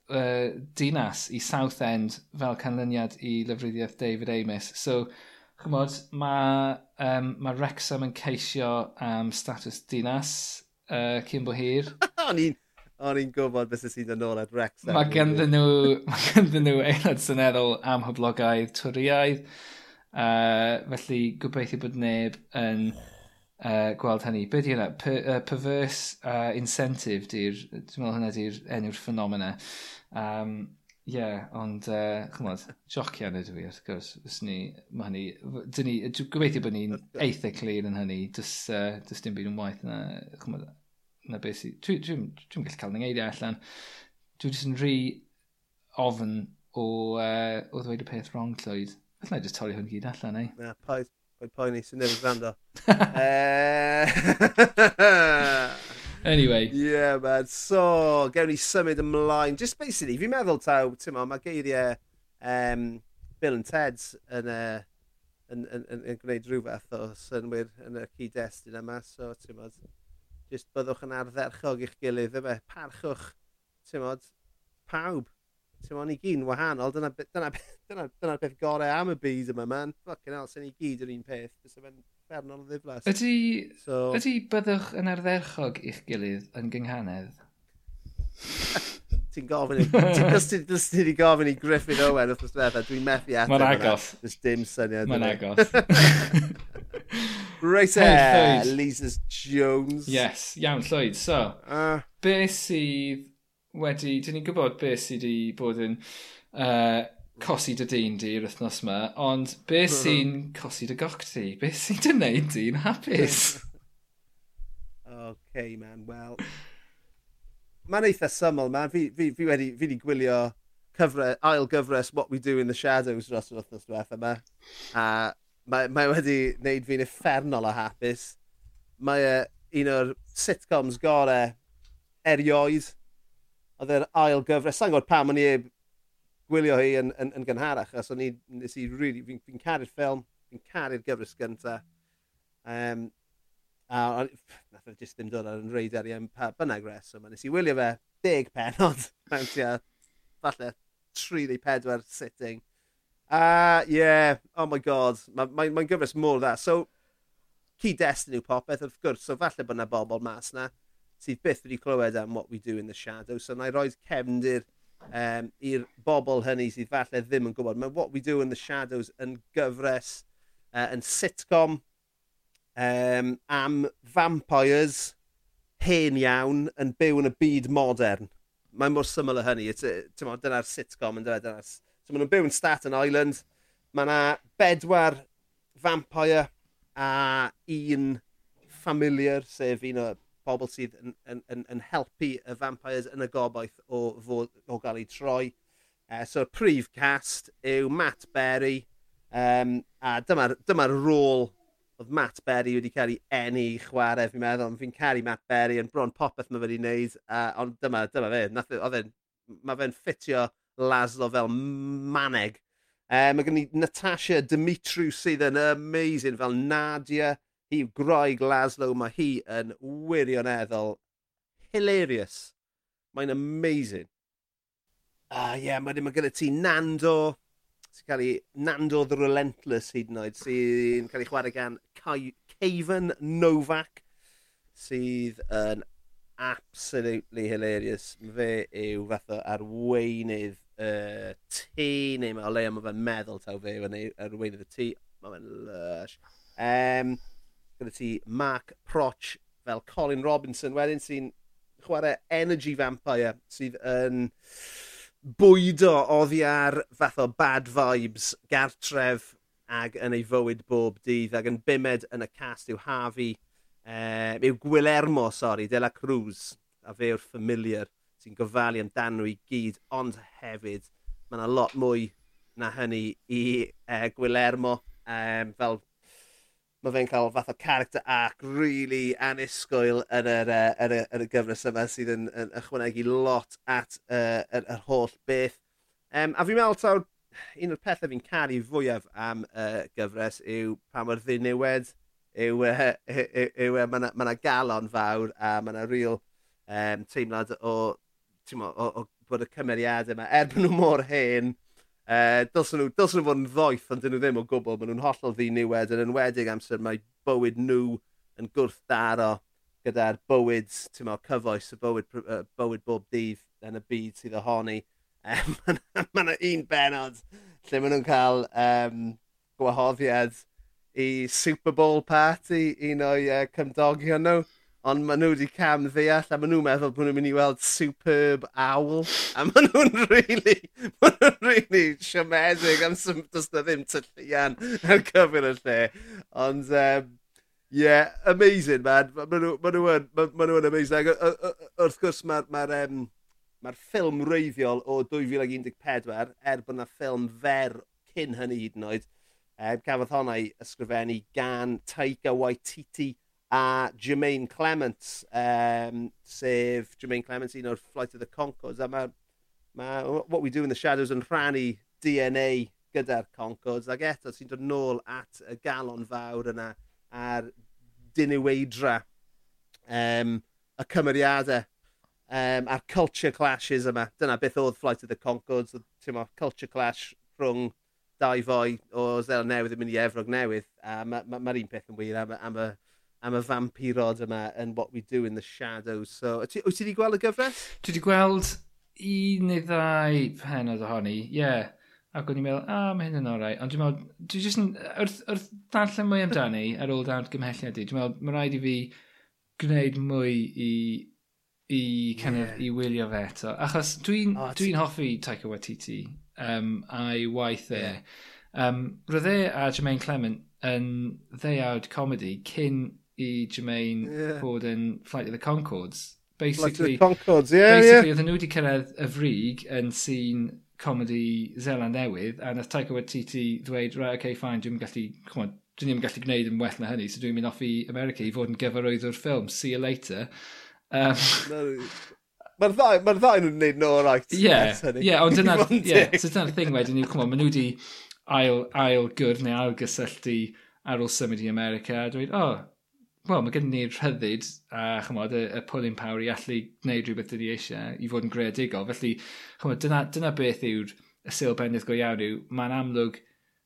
uh, dinas i South End fel canlyniad i lyfryddiaeth David Amos. So, chymod, mae um, ma Wrexham yn ceisio am um, status dinas uh, cyn bo hir. o'n i'n o'n i'n gwybod beth sy'n dod nôl at Wrexham. Mae ganddyn nhw, ma ganddyn nhw aelod syneddol am hyblogaidd twriaidd. Uh, felly gobeithio bod neb yn uh, gweld hynny. Be di hynna? Per, uh, perverse uh, incentive, di'r, dwi'n meddwl hynna di'r enw'r ffenomena. Um, Ie, ond uh, chymod, jocian ydw i wrth gwrs. fys ni, mae hynny, dyn ni, dwi gobeithio bod ni'n eitha clir yn hynny, dys, uh, dys dim byd yn waith na, chymod, na beth sydd... Dwi'n dwi, dwi, dwi gallu cael ngeiriau allan. dwi'n jyst yn rhy ofn o, uh, o ddweud y peth wrong llwyd. Felly just torri hwn gyd allan, ei? Na, poeth. Poen poeni sy'n nefyd gwrando. Eh, Anyway. Yeah, man. So, gewn ni symud ymlaen. Just basically, fi'n meddwl taw, ti'n ma, mae geiriau um, Bill and Ted's yn, uh, yn, yn, yn, yn gwneud rhywbeth o synwyr yn y cyd-destun yma. So, ti'n ma, just byddwch yn ardderchog i'ch gilydd, yma. Parchwch, ti'n ma, pawb. Ti'n ma, ni gyn wahanol. Dyna, dyna, dyna, dyna, dyna peth gorau am y byd yma, man. Fucking hell, sy'n ni gyd yr un peth. Fysa fe'n uffernol o ddiflas. Ydy, so... ydy byddwch yn ardderchog i'ch gilydd yn gynghanedd? ti'n gofyn i... Ti'n dysgu i gofyn i Griffin Owen wrth ysbeth, dwi'n methu ateb. Mae'n agos. Does dim syniad. Mae'n agos. Reit e, Lisa's Jones. Yes, iawn llwyd. So, uh, be sydd wedi... Dyn ni'n gwybod be sydd wedi bod yn uh, cosi dy dyn di yr wythnos yma, ond be mm-hmm. sy'n cosi dy goch ti? Be sy'n dy wneud di'n hapus? OK, man, well... Mae'n eitha syml, man. Fi, fi, fi, wedi, fi wedi gwylio cyfre, ail gyfres What We Do in the Shadows dros yr wythnos diwethaf yma. A mae, mae wedi wneud fi'n effernol o hapus. Mae uh, un o'r sitcoms gore erioed. Oedd yr ail gyfres. Sa'n gwybod pam o'n i gwylio hi yn, yn, yn gynharach, os o'n i, nes i really, fi'n fi, caru'r ffilm, fi'n caru'r gyfres gynta. Um, a nath o jyst ddim dod ar yn reid ar i am pa bynnag res, so nes i wylio fe deg penod, mewn tua, falle 34 sitting. A, uh, yeah, oh my god, mae'n ma, ma, gyfres mor dda. So, cyd-destun yw popeth, wrth gwrs, so falle bod yna bobl mas na sydd byth wedi clywed am What We Do in the Shadow, so na i roed cefndir um, i'r bobl hynny sydd falle ddim yn gwybod. Mae What We Do in the Shadows yn gyfres, uh, yn sitcom um, am vampires hen iawn yn byw yn y byd modern. Mae mor syml o hynny. Dyna'r sitcom yn dweud. So maen nhw'n byw yn Staten Island. Mae yna bedwar vampire a un familiar, sef un o pobl sydd yn, yn, yn, yn helpu y vampires yn y gobaith o, fod, o gael ei troi. Uh, so, prif cast yw Matt Berry, um, a dyma'r dyma, dyma rôl oedd Matt Berry wedi cael ei enni i chwarae, fi'n meddwl, fi'n caru Matt Berry yn bron popeth mae wedi wneud, uh, ond dyma, dyma fe, e, oedd e'n, mae fe'n ffitio Laszlo fel maneg. Eh, um, mae gen i Natasha Dimitriw sydd yn amazing fel Nadia, hi yw Groeg Laszlo. Mae hi yn wirioneddol hilarious. Mae'n amazing. A uh, ie, yeah, mae ddim yn gyda ti Nando, sy'n cael ei Nando the Relentless hyd yn oed, sy'n cael ei chwarae gan Caven Novak, sydd yn absolutely hilarious. Fe yw fath o arweinydd uh, tŷ, neu mae o leia mae fe'n meddwl taw fe yw arweinydd y tŷ. Mae fe'n lush. Um, gyda ti Mark Proch fel Colin Robinson wedyn sy'n chwarae Energy Vampire sydd yn bwydo oddi ar fath o bad vibes gartref ag yn ei fywyd bob dydd ag yn bimed yn y cast yw Harvey, eh, yw Gwilermo, sori, De La Cruz, a fe yw'r familiar sy'n gofalu amdano i gyd, ond hefyd mae yna lot mwy na hynny i e, uh, Gwilermo, um, ehm, fel mae fe'n cael fath o character arc really anusgwyl yn yr, uh, yn y, yn y gyfres yma sydd yn, yn ychwanegu lot at uh, yr, yr holl beth. Um, a fi'n meddwl taw, un o'r pethau fi'n caru fwyaf am y uh, gyfres yw pa mor ddiniwed yw, uh, yw, yw, yw mae yna ma galon fawr a mae yna real um, teimlad o, o, o, o bod y cymeriadau yma, er bod nhw mor hen, Uh, dylsen, nhw, dylsyn nhw fod yn ddoeth, ond dyn nhw ddim o gwbl. Maen nhw'n hollol ddiniwed, yn enwedig amser mae bywyd nhw yn gwrthdaro gyda'r bywyd, ti'n meddwl, cyfoes y bywyd, uh, bywyd bob dydd yn y byd sydd ohoni. Um, mae yna un benod lle maen nhw'n cael um, gwahoddiad i Super Bowl party, un o'i uh, cymdogion nhw ond maen nhw wedi cam ddeall a maen nhw'n meddwl bod nhw'n mynd i weld superb owl a maen nhw'n really, maen nhw'n really siomedig am sy'n does na ddim tyllian ar gyfer y lle. Ond um, yeah, amazing man. Maen nhw'n ma nhw, ma, maen nhw yn amazing. Ac wrth gwrs mae'r ma um, ma ffilm reiddiol o 2014 er bod yna ffilm fer cyn hynny hyd yn oed um, cafodd honna i ysgrifennu gan Taika Waititi a Jermaine Clements, um, sef Jermaine Clements, un o'r Flight of the Concords, a mae ma, What We Do in the Shadows yn rhannu DNA gyda'r Concords, ac eto sy'n dod nôl at y galon fawr yna a'r diniweidra um, y cymeriadau um, a'r culture clashes yma. Dyna beth oedd Flight of the Concords, ti'n mo, culture clash rhwng dau foi o Zel Newydd yn mynd i Efrog Newydd, a mae'r ma, ma, ma un peth yn wir am, am y am y vampirod yma yn What We Do in the Shadows. So, wyt ti wedi gweld y gyfres? Dwi wedi gweld un neu ddau penod ohoni, ie. Yeah. Ac o'n i'n meddwl, a, ah, mae hyn yn orau. Ond dwi'n meddwl, dwi jyst yn, wrth, wrth darllen mwy amdani ar ôl dawnt gymhelliad i, dwi'n meddwl, mae rhaid i fi gwneud mwy i, i, kind yeah. of, i wylio fe eto. Achos dwi'n oh, dwi hoffi Taika Waititi um, a'i waith e. Yeah. Um, Roedd e a Jermaine Clement yn ddeuawd comedy cyn i Jermaine yeah. bod yn Flight of the Concords. Basically, Flight of the Concords, yeah, basically, yeah. Oedden nhw wedi cyrraedd y frig yn sîn comedy Zeland Newydd, a nath Taika Waititi ddweud, right, okay, fine, dwi'n gallu, come on, dwi'n ddim gallu gwneud yn well na hynny, so dwi'n mynd off i America i fod yn gyfarwydd o'r ffilm, see you later. Um, Mae'r ddau, mae'r ddau nhw'n gwneud no right. Ie, yeah, ond dyna'r yeah, so dyna thing wedyn nhw, come on, maen nhw wedi ail, ail gwrdd neu ail gysylltu ar ôl symud i America a dweud, oh, wel, mae gen ni'r rhyddid a chymod, y, y pulling power i allu gwneud rhywbeth dydw i eisiau i fod yn greadigol. Felly, chymod, dyna, dyna beth yw'r y silbennydd go iawn yw, mae'n amlwg,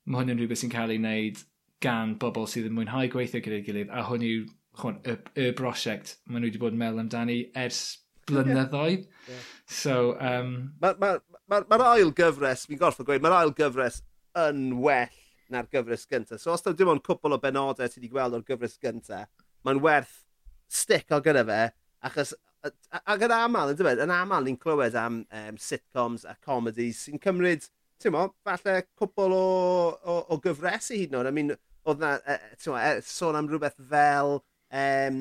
mae hwn yn rhywbeth sy'n cael ei wneud gan bobl sydd yn mwynhau gweithio gyda'i gilydd, a hwn yw chwan, y, y brosiect maen nhw wedi bod yn meddwl amdani ers blynyddoedd. Yeah. So, um... Mae'r ma, ma, ma, ma ail gyfres, fi'n gorfod gweud, mae'r ail gyfres yn well na'r gyfres gyntaf. So os da dim ond cwpl o benodau ti wedi gweld o'r gyfres gyntaf, mae'n werth stick o gyda fe, achos ac yn aml, yn dweud, yn aml ni'n clywed am um, sitcoms a comedies sy'n cymryd, ti'n mo, falle cwbl o, o, o gyfresu hyd yn oed. I mean, oedd na, e, ti'n mo, sôn am rhywbeth fel, um,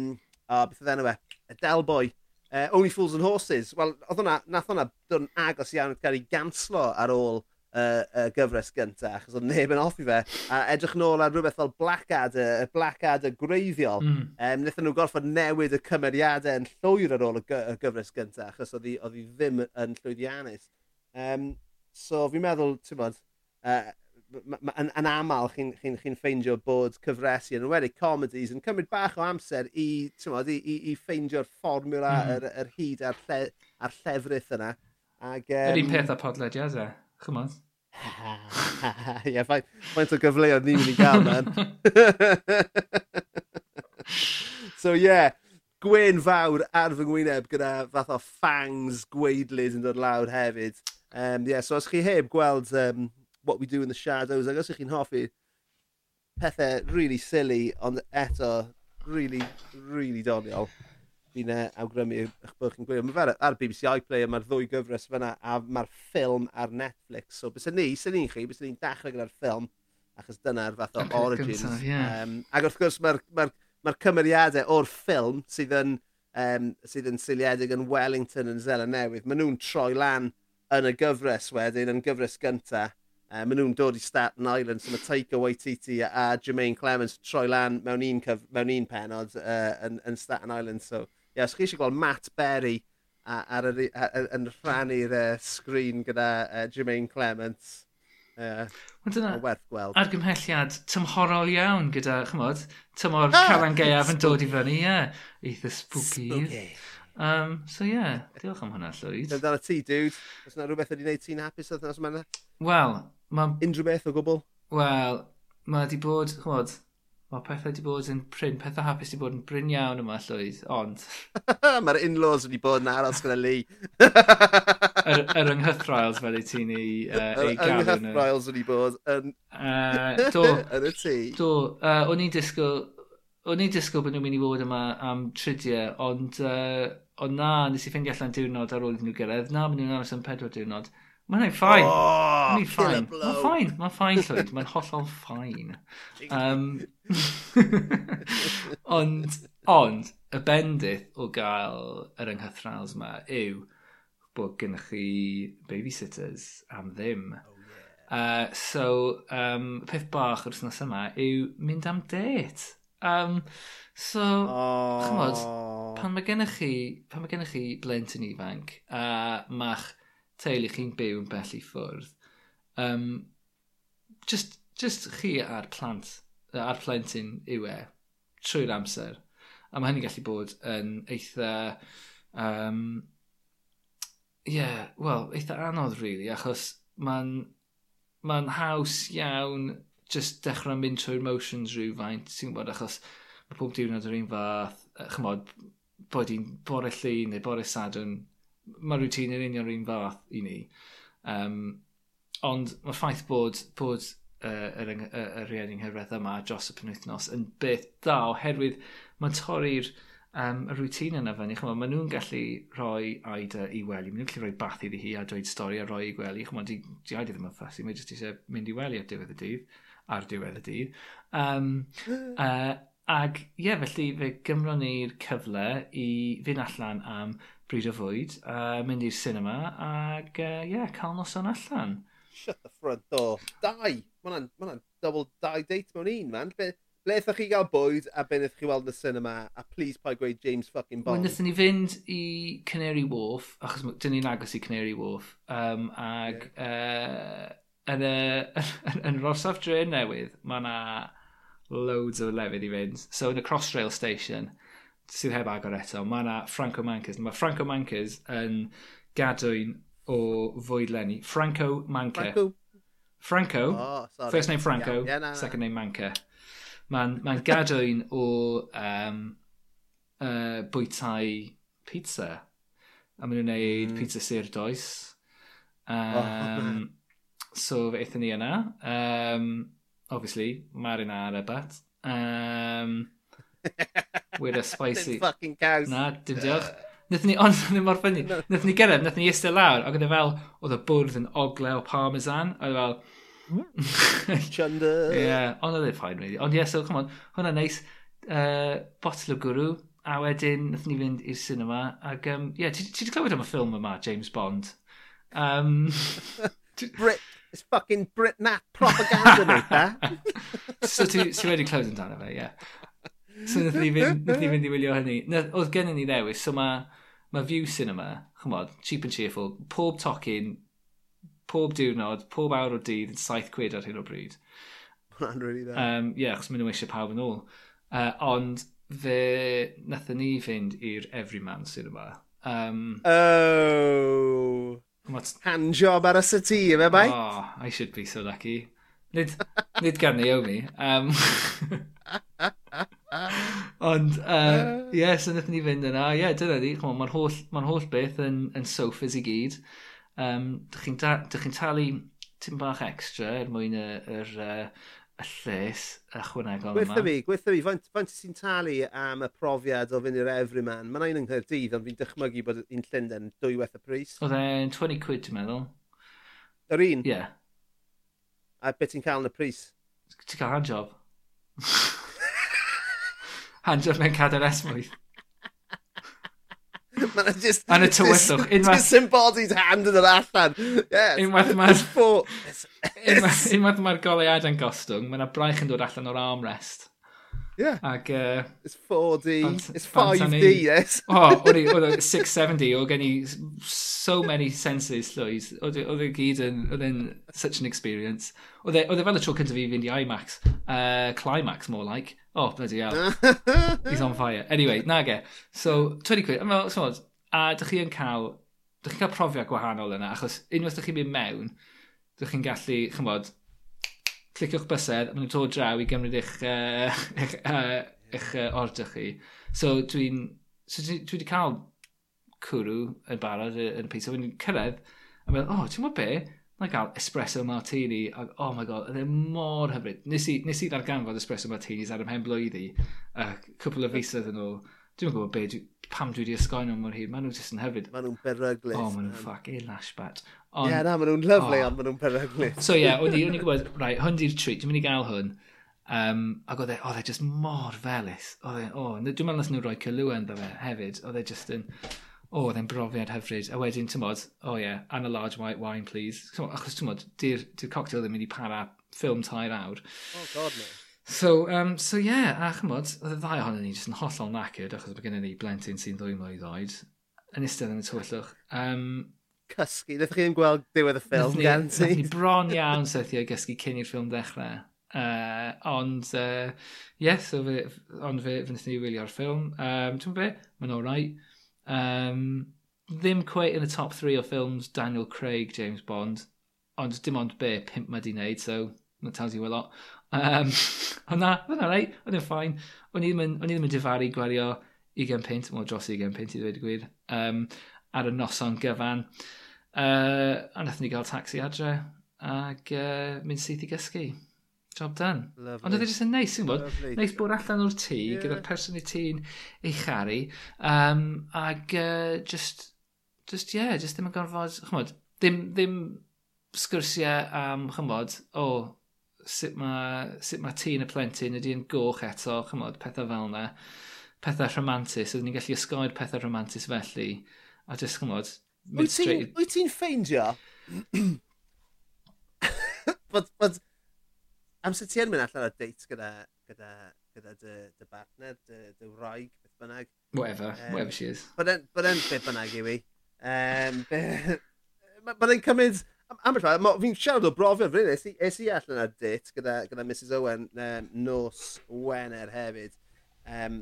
o, beth oedd enw e, Del Boy, uh, Only Fools and Horses. Wel, oedd hwnna, nath hwnna dod yn agos iawn yn cael ei ganslo ar ôl uh, uh, gyfres gyntaf, achos oedd neb yn offi fe. A edrych nôl ar rhywbeth fel Blackadder, y Blackadder greiddiol, mm. um, wnaethon nhw gorfod newid y cymeriadau yn llwyr ar ôl y, gy y gyfres gyntaf, achos oedd hi ddim yn llwyddiannus. Um, so fi'n meddwl, ti'n bod, uh, e, yn, yn aml chi'n chi, chi ffeindio bod cyfresu yn wedi comedies yn cymryd bach o amser i, mod, i, i, i ffeindio'r fformula, mm. yr, yr hyd a'r, lle, ar llefrith yna. Ag, um, yr un peth â podlediadau, e, chymod? Ie, faint o gyfleoedd ni'n mynd i gael, man. so, ie. Yeah. gwen fawr ar fy ngwyneb gyda fath o fangs gweidlyd yn dod lawr hefyd. Um, yeah, so os chi heb gweld um, What We Do in the Shadows, ac os ych chi'n hoffi pethau really silly, ond eto, really, really doniol fi'n uh, awgrymu eich bod chi'n gwylio. Mae fe ar BBC iPlayer, mae'r ddwy gyfres fyna, a mae'r ffilm ar Netflix. So bys ni, sy'n ni'n chi, bys ni'n dechrau gyda'r ffilm, achos dyna'r fath o okay, origins. Gyntaf, yeah. um, ac wrth gwrs, mae'r ma r, ma, cymeriadau o'r ffilm sydd yn, um, sydd yn seiliedig yn Wellington yn Zela Newydd, maen nhw'n troi lan yn y gyfres wedyn, yn gyfres gyntaf. Uh, maen nhw'n dod i Staten Island, so mae Taika Waititi a a Jermaine Clemens troi lan mewn un, cyf, mewn un penod uh, yn, yn Staten Island. So, yeah, os chi eisiau gweld Matt Berry ar yr, yn rhannu'r uh, sgrin gyda uh, Jermaine Clements. E, uh, Ond dyna, werth gweld. argymhelliad tymhorol iawn gyda, chymod, tymor ah, Calan Gaeaf yn dod i fyny, ie. Yeah. Eitha spooky. spooky. Um, so ie, yeah, diolch am hwnna, llwyd. Dyna dyna ti, dude. Os yna rhywbeth wedi gwneud ti'n hapus oedd yna? yma Wel, mae... Unrhyw beth o gwbl? Wel, mae di bod, chymod, mae pethau wedi bod yn pryn, pethau hapus wedi bod yn bryn iawn yma llwydd, ond... Mae'r in-laws wedi bod yn aros gyda Lee. yr, yr ynghythrails fel ei ti'n ei, uh, ei gael. Yr ynghythrails wedi bod yn... Uh, do. yn y tŷ. Do. Uh, o'n i'n disgwyl... O'n i'n disgwyl bod nhw'n mynd i fod yma am tridiau, ond... Uh, ond na, nes i ffeindio allan diwrnod ar ôl iddyn nhw gyrraedd. Na, mynd nhw'n aros am pedwar diwrnod. Mae'n ei ffain. Oh, Mae'n ffain. Mae'n ffain. Mae'n ffain llwyd. Mae'n hollol ffain. Um, ond, ond, y bendith o gael yr ynghythrals yma yw bod gennych chi babysitters am ddim. Oh, yeah. uh, so, um, peth bach yr wrthnos yma yw mynd am date. Um, so, oh. chymod, pan mae gennych chi, pan mae gennych chi blentyn ifanc, a uh, ma'ch teulu chi'n byw yn bell i ffwrdd, um, just, just chi a'r plant, a'r plentyn yw e, trwy'r amser. A mae hynny'n gallu bod yn eitha, um, yeah, wel, eitha anodd really, achos mae'n ma haws iawn just dechrau mynd trwy'r motions rhywfaint, ti'n gwybod, achos mae pob diwrnod yr un fath, chymod, bod i'n bore llun neu bore sadwn, mae rwy'n yn union un fath i ni. Um, ond mae ffaith bod, bod uh, yr, yr, yr rieni nghyfraith yma dros y penwythnos yn beth da oherwydd mae'n torri'r um, y rwytun yna fyny. Chymod, maen nhw'n gallu rhoi Aida i wely. Maen nhw'n gallu rhoi bath iddi hi a dweud stori a rhoi i wely. Chymod, di, di Aida ddim yn ffasi. Mae jyst eisiau mynd i wely ar diwedd y dydd. Ar diwedd y dydd. Um, uh, ag, ie, yeah, felly fe gymro ni'r cyfle i fynd allan am bryd o fwyd, uh, mynd i'r cinema, ac ie, uh, yeah, cael noson allan. Shut the front door. Dau! Mae hwnna'n double dau date mewn un, man. Be, ble ydych chi gael bwyd a be ydych chi weld yn y cinema, a please pa gweud James fucking Bond. Wel, nethon ni fynd i Canary Wharf, achos dyn ni'n agos i Canary Wharf, um, ac yeah. uh, yn, uh, yn Rosaf Dre newydd, mae yna loads o lefydd i fynd. So, yn y Crossrail Station, sydd heb agor eto, mae yna Franco Mancas. Mae Franco Mancas yn gadwyn o fwydlenni. Franco Manca. Franco. Franco. Oh, sorry. First name Franco, yeah, yeah, no, no. second name Manca. Mae'n ma, gadwyn o um, uh, bwytau pizza. A maen nhw'n gwneud mm. pizza sir does. Um, oh. so fe eithon ni yna. Um, obviously, marinara bat. Um, Weird a spicy. fucking cows. Na, dim diolch. Nethon ni, ond ddim mor ffynnu, nethon ni gyrraedd, nethon ni eistedd lawr, ac oedd e fel, oedd y bwrdd yn ogle o parmesan, oedd e fel... Mm. Chunder. Ie, yeah, ond oedd e ffain, really. Ond ie, yeah, so, come on, hwnna neis. Uh, bottle o gwrw, a wedyn, nethon ni fynd i'r cinema, ac, um, ie, yeah, ti wedi clywed am y ffilm yma, James Bond? Um, Brit, it's fucking Brit Nat propaganda, neitha. so ti wedi clywed amdano fe, ie. Yeah. So nath ni fynd, nath ni fynd i wylio hynny. Na, oedd gen i ni ddewis, so mae ma View Cinema, chymod, cheap and cheerful, pob tocyn, pob diwrnod, pob awr o dydd yn saith quid ar hyn o bryd. Mae'n really dda. Um, ie, yeah, achos maen nhw eisiau pawb yn ôl. Uh, ond fe nath ni fynd i'r Everyman Cinema. Um, oh! Hand job ar y city, fe bai? Oh, I should be so lucky. Nid, nid gan Naomi. Um, Ond, ie, uh, yeah, so wnaethon ni fynd yna. Ie, yeah, dyna ni, Mae'n holl, ma holl beth yn, yn sofas i gyd. Um, Dych chi'n chi talu tim bach extra er mwyn y, yr, y lles ychwanegol yma. Gwytha fi, gwytha fi, faint, faint ti'n talu am y profiad o fynd i'r Everyman? Mae'n ein yng Nghyrdydd, ond fi'n dychmygu bod un Llundain weth y pris. Oedd e'n 20 quid, ti'n meddwl? Yr un? Ie. Yeah. A beth ti'n cael yn y pris? Ti'n cael handjob. handjob mewn mencada'r esmwyth. Mae'n just... Yn y tywyllwch. Unwaith... Just hand yn yr allan. Yes. Unwaith mae'r... Unwaith mae'r golead yn gostwng, mae'n braich yn dod allan o'r armrest. Yeah. Ac... Uh, it's 4D. Ond, it's 5D, ni, yes. o, oedd o'n 670, oedd gen i so many senses llwys. Oedd e gyd yn... Oedd e'n such an experience. Oedd e, e fel y tro cyntaf i fynd i IMAX. Uh, climax, more like. Oh, bloody hell. He's on fire. Anyway, na ge. So, 20 quid. Well, so, a dych chi yn cael, dych chi'n cael profiad gwahanol yna, achos unwaith dych chi'n mynd mewn, dych chi'n gallu, chymod, cliciwch bysedd, a maen nhw'n dod draw i gymryd eich, uh, eich, uh, eich uh, order chi. So, dwi'n, so dwi, dwi wedi cael cwrw yn barod yn y pizza. wedi'n cyrraedd, a meddwl, oh, ti'n gwybod be? na gael espresso martini, a oh my god, oedd e mor hyfryd. Nes i, nes i ddarganfod espresso martinis ar ymhen blwyddi, a cwpl o fisoedd yn ôl. Dwi'n gwybod be, dwi, pam dwi wedi ysgoen nhw mor hir, maen nhw jyst yn hyfryd. Maen nhw'n beryglis. Oh, maen nhw'n ffac, e lashbat. Ie, yeah, na, maen nhw'n lyflu, oh. ond maen nhw'n beryglis. so ie, yeah, o'n i'n gwybod, right, hwn di'r treat, dwi'n mynd i gael hwn. Um, ac oedd e, oedd e just mor felus. Oedd e, o, oh, dwi'n meddwl nes nhw roi cylw yn fe hefyd. Oedd e just yn, o, oedd e'n brofiad hyfryd. A wedyn, tymod, o oh, ie, yeah, and a large white wine, please. Tymod, achos tymod, di'r di cocktail ddim mynd i para ffilm tair awr. Oh, god, no. So, um, so ie, yeah, a chymod, oedd y ddau ohonyn ni jyst yn hollol knackered, achos bod gennym ni blentyn sy'n ddwy mlynedd oed, yn eistedd yn y tywyllwch. Um, Cysgu, nethon chi ddim gweld diwedd y ffilm gan ti? Nethon ni bron iawn sethio i gysgu cyn i'r ffilm dechrau. Uh, ond, uh, yes, so fe, ond fe, fe nethon ni wylio'r ffilm. Um, Dwi'n be, mae'n alright. Um, ddim quite yn y top 3 o ffilms Daniel Craig, James Bond, ond dim ond be, pimp mae di wneud, so that tells you a lot. Um, ond na, oedd yna reit, oedd yna'n ffain. O'n i ddim yn, ddim yn difaru gwario 20 pint, wel dros 20 pint i ddweud y gwir, um, ar y noson gyfan. Uh, a nath ni gael taxi adre ac uh, mynd syth i gysgu. Job done. Lovely. Ond oedd e jyst yn neis, ti'n bod? Neis bod allan o'r tŷ yeah. gyda'r person i ti'n ei charu. Um, ag uh, just, just, yeah, just ddim yn gorfod, chymod, ddim, ddim sgwrsiau am, chymod, o, oh, sut mae sut ma tŷ yn y plentyn ydy'n goch eto, chymod, pethau fel yna. Pethau rhamantus, oedden ni'n gallu ysgoed pethau rhamantus felly. A just, chymod, mynd straight... Wyt ti'n ffeindio? bod, but, Amser ti yn mynd allan ar date gyda, gyda, gyda dy, dy partner, dy, dy wraig, beth bynnag. Whatever, um, whatever she is. Bod e'n beth bynnag i fi. Um, bod e'n cymryd... Am y fi'n siarad o brofiad fy nes, es i allan ar date gyda, gyda Mrs Owen um, nos Wener hefyd. Um,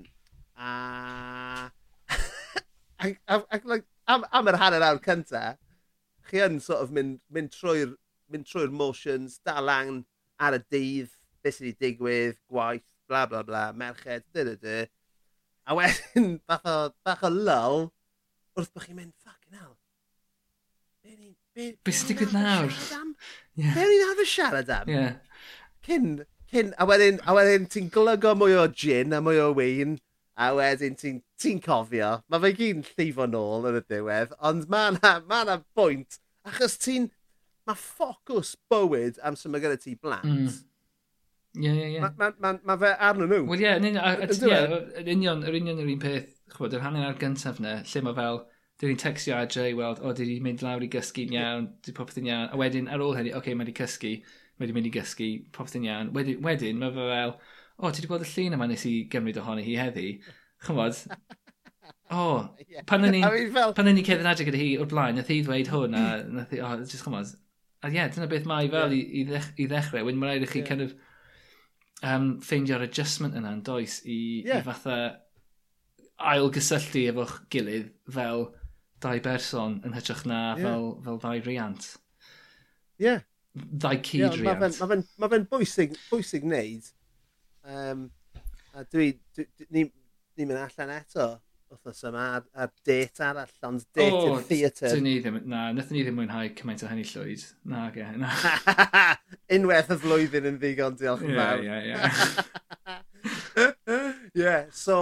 a... ac, ac, like, am, am yr hanner awr cynta, chi yn sort of mynd, mynd trwy'r mynd trwy'r motions, dal angen ar y dydd, beth sydd wedi digwydd, gwaith, bla bla bla, merched, dy dy dy. A wedyn bach o, bach o lull wrth bod chi'n mynd, ffucking hell. Be sy'n digwydd nawr? Yeah. Be ni'n hafod siarad am? Yeah. Cyn, cyn, a wedyn, a wedyn ti'n glygo mwy o gin a mwy o wyn, a wedyn ti'n ti cofio. Mae fe gyn llifo nôl yn y diwedd, ond mae yna ma bwynt, achos ti'n mae ffocws bywyd am sy'n gyda ti blant. Mm. Ie, ie, ie. Mae fe arno nhw. Wel, ie, e? yn union, yr union yr un peth, chwbod, yr hanner ar gyntaf na, lle mae fel, dyn ni'n textio adre i weld, o, dyn ni'n mynd lawr i gysgu'n iawn, dyn popeth yn iawn, a wedyn ar ôl hynny, oce, okay, mae wedi cysgu, mae wedi mynd i gysgu, popeth yn iawn. Wedyn, wedyn mae fe fel, o, ti wedi gweld y llun yma nes i gymryd ohono hi heddi? Chymod? O, pan o'n i'n cedd yn adeg gyda hi o'r blaen, nath hi ddweud hwn, a nath hi, o, just chymod, a ie, yeah, dyna beth mae fel yeah. i, i, ddech, i ddechrau. Wedyn mae'n rhaid i chi yeah. kind of um, ffeindio'r adjustment yna'n does i, yeah. i fatha ailgysylltu efo'ch gilydd fel dau berson yn hytrach na yeah. fel, fel ddau riant. Ie. Yeah. Ddau cyd yeah, riant. Mae fe'n ma fe, ma fe bwysig, bwysig wneud. Um, a dwi, dwi, dwi, ni'n ni mynd allan eto wythnos yma ar, ar date arall, ond date oh, in theatr. Dyn ni ddim, na, nethon ni ddim mwynhau cymaint o hynny llwyd. Na, ge, na. Unwaith y flwyddyn yn ddigon, diolch yn fawr. Ie, ie, ie. Ie, so,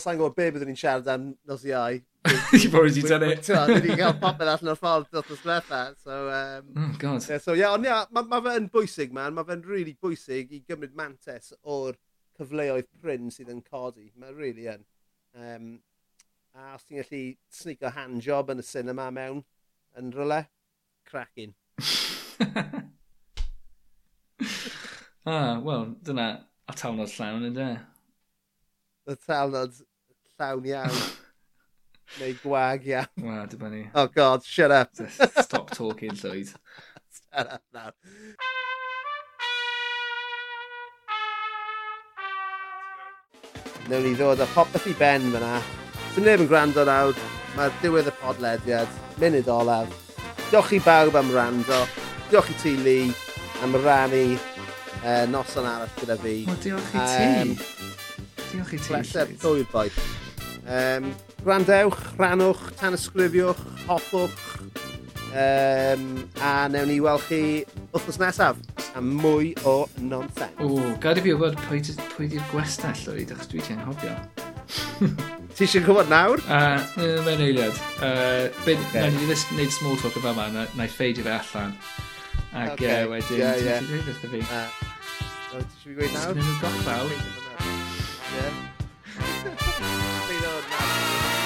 sa'n gwybod be byddwn ni'n siarad am nos iau. Ti'n bod wedi it. Ti'n wedi cael popeth allan o'r ffordd dros os diwetha. So, um, oh, God. Yeah, so, ie, yeah, ond ie, yeah, mae ma fe'n bwysig, man. Mae fe'n really bwysig i gymryd mantes o'r cyfleoedd pryn sydd yn codi. Mae really yn. Um, A os ti'n gallu snico handjob yn y cinema mewn yn rhywle, cracking. ah, wel, dyna a talnod llawn yn de. Y talnod llawn iawn. Neu gwag iawn. Wel, dyma ni. Oh god, shut up. Stop talking, Lloyd. shut up now. Newn ni ddod â popeth i ben fyna Dim neb yn gwrando nawr. Mae diwedd y podlediad. Munud olaf. Diolch i bawb am rando. Diolch i ti, Lee, am rannu uh, noson arall gyda fi. O, diolch i ti. Diolch i ti. Pleser llwyr boed. Um, gwrandewch, rannwch, tanysgrifiwch, hoffwch. Um, a newn ni weld chi wythnos nesaf am mwy o nonsense. O, gad i fi wybod pwy, pwy di'r gwestell llwyd, achos dwi ti'n anghofio. Ti eisiau gwybod nawr? Uh, Mae'n eiliad. Uh, byd, okay. Na ni ddys wneud small talk o fe yma, na, na i ffeidio fe allan. Ac okay. uh, wedyn, yeah, yeah. ti'n dweud wrtho fi? Uh, ti eisiau gweud nawr? Ti'n dweud goch fawr? Ie. Ti'n nawr?